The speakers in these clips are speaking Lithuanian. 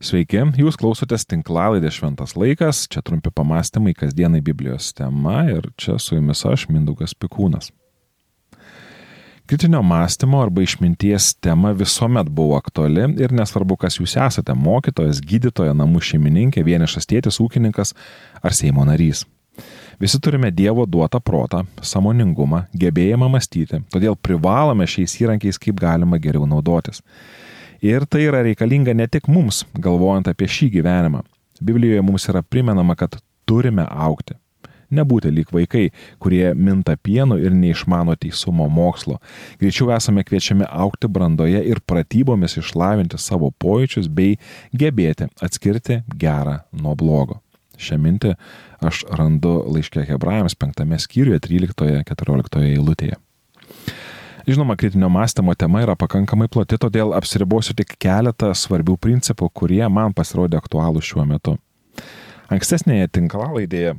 Sveiki, jūs klausotės tinklalaidės Šventas laikas, čia trumpi pamastymai kasdienai Biblijos tema ir čia su jumis aš, Mindaugas Pikūnas. Kritinio mąstymo arba išminties tema visuomet buvo aktuali ir nesvarbu, kas jūs esate - mokytojas, gydytoja, namų šeimininkė, vienišas tėtis, ūkininkas ar Seimo narys. Visi turime Dievo duotą protą, samoningumą, gebėjimą mąstyti, todėl privalome šiais įrankiais kaip galima geriau naudotis. Ir tai yra reikalinga ne tik mums, galvojant apie šį gyvenimą. Biblijoje mums yra primenama, kad turime aukti. Nebūti lyg vaikai, kurie minta pienu ir neišmano teisumo mokslo. Greičiau esame kviečiami aukti brandoje ir pratybomis išlavinti savo pojūčius bei gebėti atskirti gerą nuo blogo. Šią mintį aš randu laiškė Hebrajams 5 skyriuje 13-14 eilutėje. Žinoma, kritinio mąstymo tema yra pakankamai plati, todėl apsiribosiu tik keletą svarbių principų, kurie man pasirodė aktualūs šiuo metu. Ankstesnėje tinklalaidėje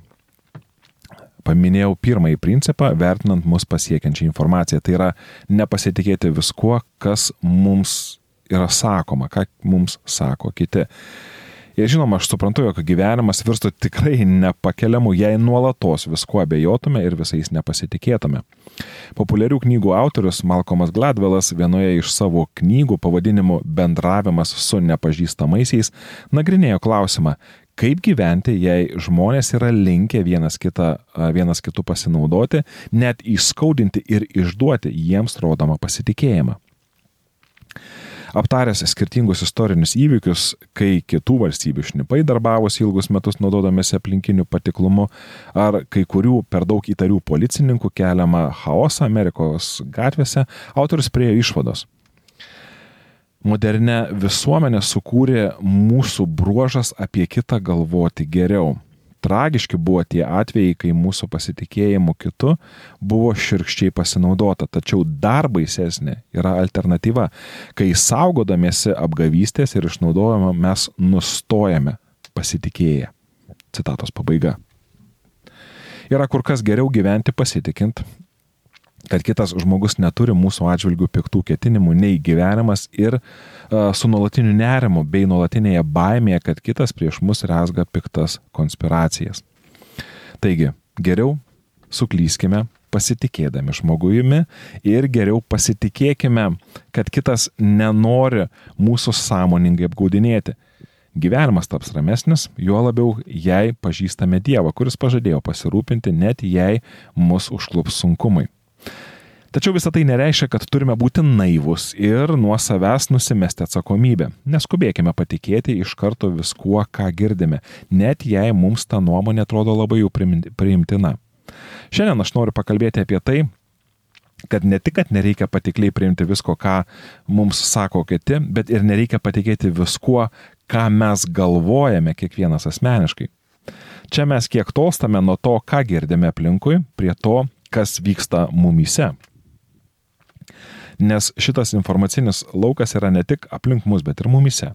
paminėjau pirmąjį principą, vertinant mus pasiekiančią informaciją. Tai yra nepasitikėti viskuo, kas mums yra sakoma, ką mums sako kiti. Ir žinoma, aš suprantu, jog gyvenimas virstų tikrai nepakeliamu, jei nuolatos viskuo abejotume ir visais nepasitikėtume. Populiarių knygų autorius Malcolmas Gladwellas vienoje iš savo knygų pavadinimu Bendravimas su nepažįstamaisiais nagrinėjo klausimą, kaip gyventi, jei žmonės yra linkę vienas, kitą, vienas kitų pasinaudoti, net įskaudinti ir išduoti jiems rodomą pasitikėjimą aptaręs skirtingus istorinius įvykius, kai kitų valstybių šnipai darbavosi ilgus metus naudodamėsi aplinkiniu patiklumu, ar kai kurių per daug įtarių policininkų keliamą chaosą Amerikos gatvėse, autorius priejo išvados. Modernę visuomenę sukūrė mūsų bruožas apie kitą galvoti geriau tragiški buvo tie atvejai, kai mūsų pasitikėjimu kitu buvo širkščiai pasinaudota. Tačiau dar baisesnė yra alternatyva, kai saugodamiesi apgavystės ir išnaudojimo mes nustojame pasitikėję. Citatos pabaiga. Yra kur kas geriau gyventi pasitikint, kad kitas žmogus neturi mūsų atžvilgių piktų ketinimų, nei gyvenimas ir uh, su nuolatiniu nerimu bei nuolatinėje baimėje, kad kitas prieš mus resga piktas konspiracijas. Taigi, geriau suklyskime pasitikėdami žmogujumi ir geriau pasitikėkime, kad kitas nenori mūsų sąmoningai apgaudinėti. Gyvenimas taps ramesnis, juo labiau jei pažįstame Dievą, kuris pažadėjo pasirūpinti, net jei mus užklups sunkumai. Tačiau visą tai nereiškia, kad turime būti naivus ir nuo savęs nusimesti atsakomybę. Neskubėkime patikėti iš karto viskuo, ką girdime, net jei mums ta nuomonė atrodo labai jau priimtina. Šiandien aš noriu pakalbėti apie tai, kad ne tik, kad nereikia patikliai priimti visko, ką mums sako kiti, bet ir nereikia patikėti viskuo, ką mes galvojame kiekvienas asmeniškai. Čia mes kiek tolstame nuo to, ką girdime aplinkui, prie to, kas vyksta mumyse nes šitas informacinis laukas yra ne tik aplink mus, bet ir mumise.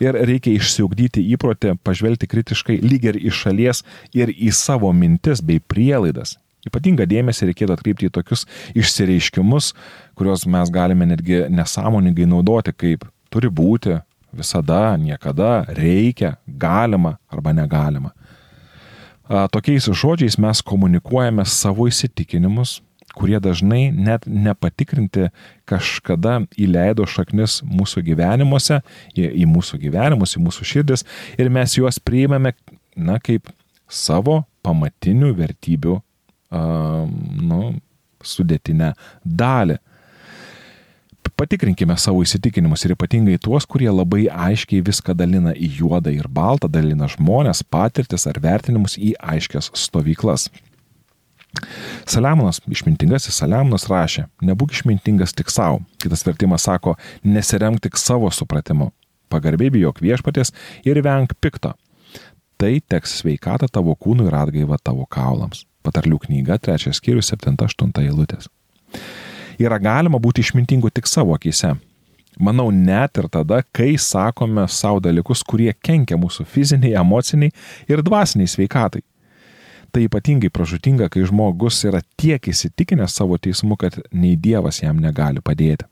Ir reikia išsiugdyti įprotį pažvelgti kritiškai lyg ir iš šalies ir į savo mintis bei prielaidas. Ypatingą dėmesį reikėtų atkreipti į tokius išsireiškimus, kuriuos mes galime netgi nesąmoningai naudoti kaip turi būti, visada, niekada, reikia, galima arba negalima. Tokiais žodžiais mes komunikuojame savo įsitikinimus, kurie dažnai net nepatikrinti kažkada įleido šaknis mūsų gyvenimuose, į, mūsų gyvenimus, į mūsų širdis ir mes juos priimame, na, kaip savo pamatinių vertybių, uh, nu, sudėtinę dalį. Patikrinkime savo įsitikinimus ir ypatingai tuos, kurie labai aiškiai viską dalina į juodą ir baltą, dalina žmonės, patirtis ar vertinimus į aiškias stovyklas. Saliamonas, išmintingasis Saliamonas rašė, nebūk išmintingas tik savo. Kitas vertimas sako, nesiremk tik savo supratimu. Pagarbiai bijok viešpatės ir venk pikto. Tai teks sveikata tavo kūnui ir atgaiva tavo kaulams. Patarlių knyga, trečias skyrius, 7-8 eilutės. Yra galima būti išmintingu tik savo akise. Manau, net ir tada, kai sakome savo dalykus, kurie kenkia mūsų fiziniai, emociniai ir dvasiniai sveikatai tai ypatingai pražutinga, kai žmogus yra tiek įsitikinęs savo teismu, kad nei Dievas jam negali padėti.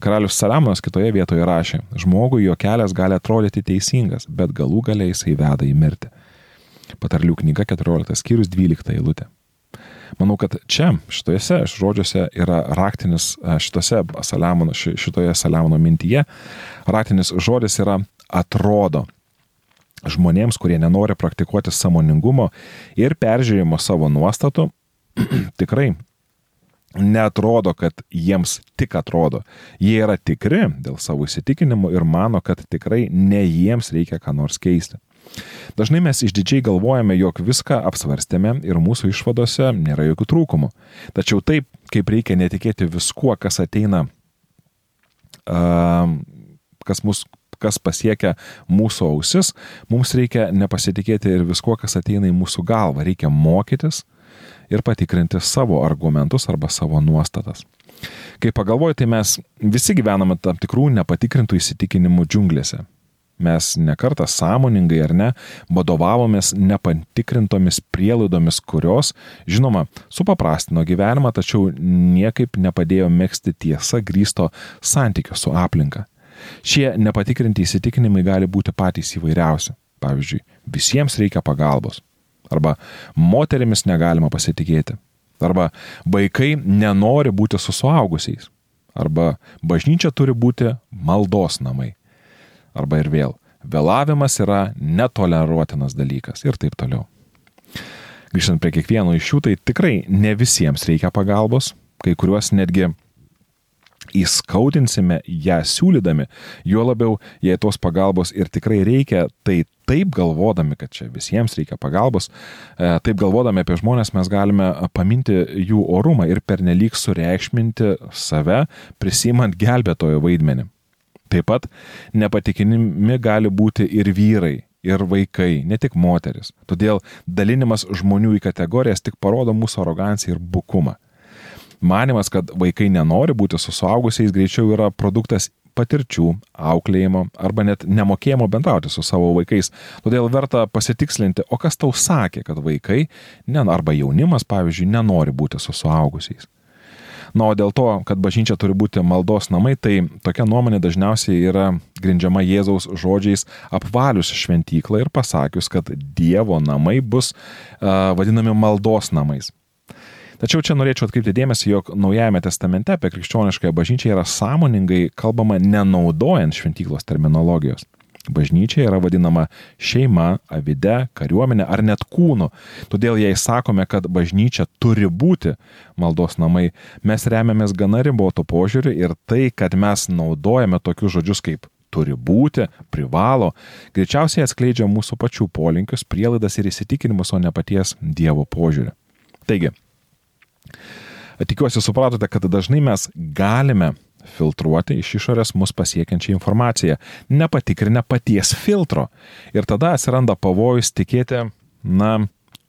Karalius Saliamonas kitoje vietoje rašė, žmogui jo kelias gali atrodyti teisingas, bet galų galiai jisai veda į mirtį. Patarlių knyga 14 skyrius 12 eilutė. Manau, kad čia, šitoje žodžiuose yra raktinis, šitose Saliamono, šitoje Saliamono mintyje, raktinis žodis yra atrodo. Žmonėms, kurie nenori praktikuoti samoningumo ir peržiūrėjimo savo nuostatų, tikrai netrodo, kad jiems tik atrodo. Jie yra tikri dėl savo įsitikinimų ir mano, kad tikrai ne jiems reikia ką nors keisti. Dažnai mes išdidžiai galvojame, jog viską apsvarstėme ir mūsų išvadose nėra jokių trūkumų. Tačiau taip, kaip reikia netikėti viskuo, kas ateina, kas, mus, kas pasiekia mūsų ausis, mums reikia nepasitikėti ir viskuo, kas ateina į mūsų galvą. Reikia mokytis, ir patikrinti savo argumentus arba savo nuostatas. Kai pagalvoju, tai mes visi gyvename tam tikrų nepatikrintų įsitikinimų džiunglėse. Mes nekartą sąmoningai ar ne vadovavomės nepatikrintomis prielaidomis, kurios, žinoma, supaprastino gyvenimą, tačiau niekaip nepadėjo mėgsti tiesa grįsto santykio su aplinka. Šie nepatikrinti įsitikinimai gali būti patys įvairiausi. Pavyzdžiui, visiems reikia pagalbos. Arba moterimis negalima pasitikėti. Arba vaikai nenori būti su suaugusiais. Arba bažnyčia turi būti maldos namai. Arba ir vėl, vėlavimas yra netoleruotinas dalykas ir taip toliau. Grįžtant prie kiekvieno iš jų, tai tikrai ne visiems reikia pagalbos, kai kuriuos netgi įskaudinsime ją siūlydami, juo labiau, jei tos pagalbos ir tikrai reikia, tai taip galvodami, kad čia visiems reikia pagalbos, e, taip galvodami apie žmonės mes galime paminti jų orumą ir pernelyg sureikšminti save, prisimant gelbėtojo vaidmenį. Taip pat nepatikinimi gali būti ir vyrai, ir vaikai, ne tik moteris. Todėl dalinimas žmonių į kategorijas tik parodo mūsų aroganciją ir bukumą. Manimas, kad vaikai nenori būti su suaugusiais, greičiau yra produktas patirčių, auklėjimo arba net nemokėjimo bendrauti su savo vaikais. Todėl verta pasitikslinti, o kas tau sakė, kad vaikai, ne, arba jaunimas, pavyzdžiui, nenori būti su suaugusiais. Na, o dėl to, kad bažnyčia turi būti maldos namai, tai tokia nuomonė dažniausiai yra grindžiama Jėzaus žodžiais apvalius šventyklą ir pasakius, kad Dievo namai bus uh, vadinami maldos namais. Tačiau čia norėčiau atkreipti dėmesį, jog Naujajame testamente apie krikščioniškąją bažnyčią yra sąmoningai kalbama nenaudojant šventyklos terminologijos. Bažnyčia yra vadinama šeima, avide, kariuomenė ar net kūnu. Todėl jei sakome, kad bažnyčia turi būti maldos namai, mes remiamės gana riboto požiūriu ir tai, kad mes naudojame tokius žodžius kaip turi būti, privalo, greičiausiai atskleidžia mūsų pačių polinkius, prielaidas ir įsitikinimus, o ne paties Dievo požiūrį. Taigi, Tikiuosi supratote, kad dažnai mes galime filtruoti iš išorės mus pasiekiančią informaciją, nepatikrinę paties filtro. Ir tada atsiranda pavojus tikėti, na,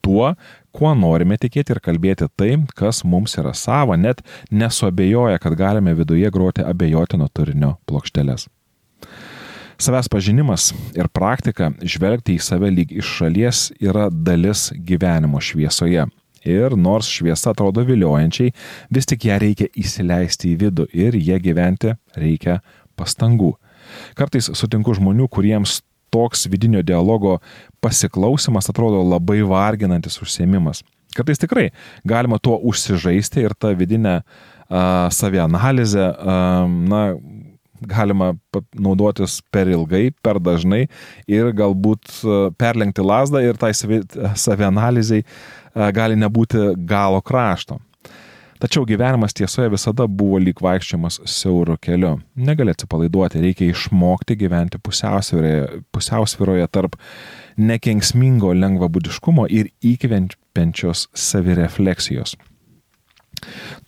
tuo, kuo norime tikėti ir kalbėti tai, kas mums yra sava, net nesuabejoja, kad galime viduje groti abejotino turinio plokšteles. Savęs pažinimas ir praktika žvelgti į save lyg iš šalies yra dalis gyvenimo šviesoje. Ir nors šviesa atrodo viliojančiai, vis tik ją reikia įsileisti į vidų ir ją gyventi reikia pastangų. Kartais sutinku žmonių, kuriems toks vidinio dialogo pasiklausimas atrodo labai varginantis užsiemimas. Kartais tikrai galima tuo užsižaisti ir tą vidinę uh, savianalizę, uh, na, galima naudotis per ilgai, per dažnai ir galbūt perlenkti lasdą ir tai savianalizai gali nebūti galo krašto. Tačiau gyvenimas tiesoje visada buvo lyg vaikščiojimas siauro keliu. Negali atsipalaiduoti, reikia išmokti gyventi pusiausviroje, pusiausviroje tarp nekenksmingo lengvabudiškumo ir įkvenčiančios savirefleksijos.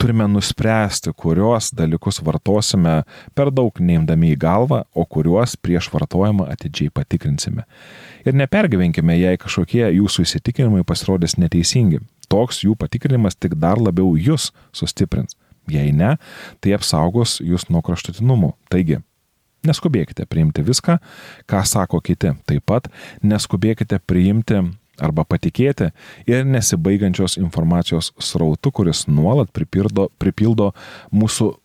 Turime nuspręsti, kuriuos dalykus vartosime per daug neimdami į galvą, o kuriuos prieš vartojimą atidžiai patikrinsime. Ir nepergyvenkime, jei kažkokie jūsų įsitikinimai pasirodys neteisingi. Toks jų patikrinimas tik dar labiau jūs sustiprins. Jei ne, tai apsaugos jūs nuo kraštutinumų. Taigi, neskubėkite priimti viską, ką sako kiti. Taip pat neskubėkite priimti arba patikėti ir nesibaigiančios informacijos srautu, kuris nuolat pripildo, pripildo mūsų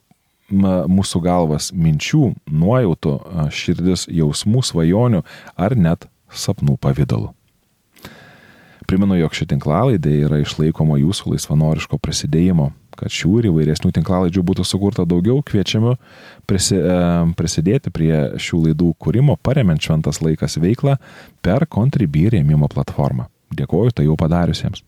mūsų galvas minčių, nuojautų, širdis, jausmų, svajonių ar net sapnų pavydalu. Primenu, jog ši tinklalaidė yra išlaikoma jūsų laisvanoriško prasidėjimo. Kad šių ir įvairesnių tinklalaidžių būtų sukurta daugiau, kviečiame prisi, e, prisidėti prie šių laidų kūrimo, paremiant šventas laikas veiklą per Contribui rėmimo platformą. Dėkoju tai jau padariusiems.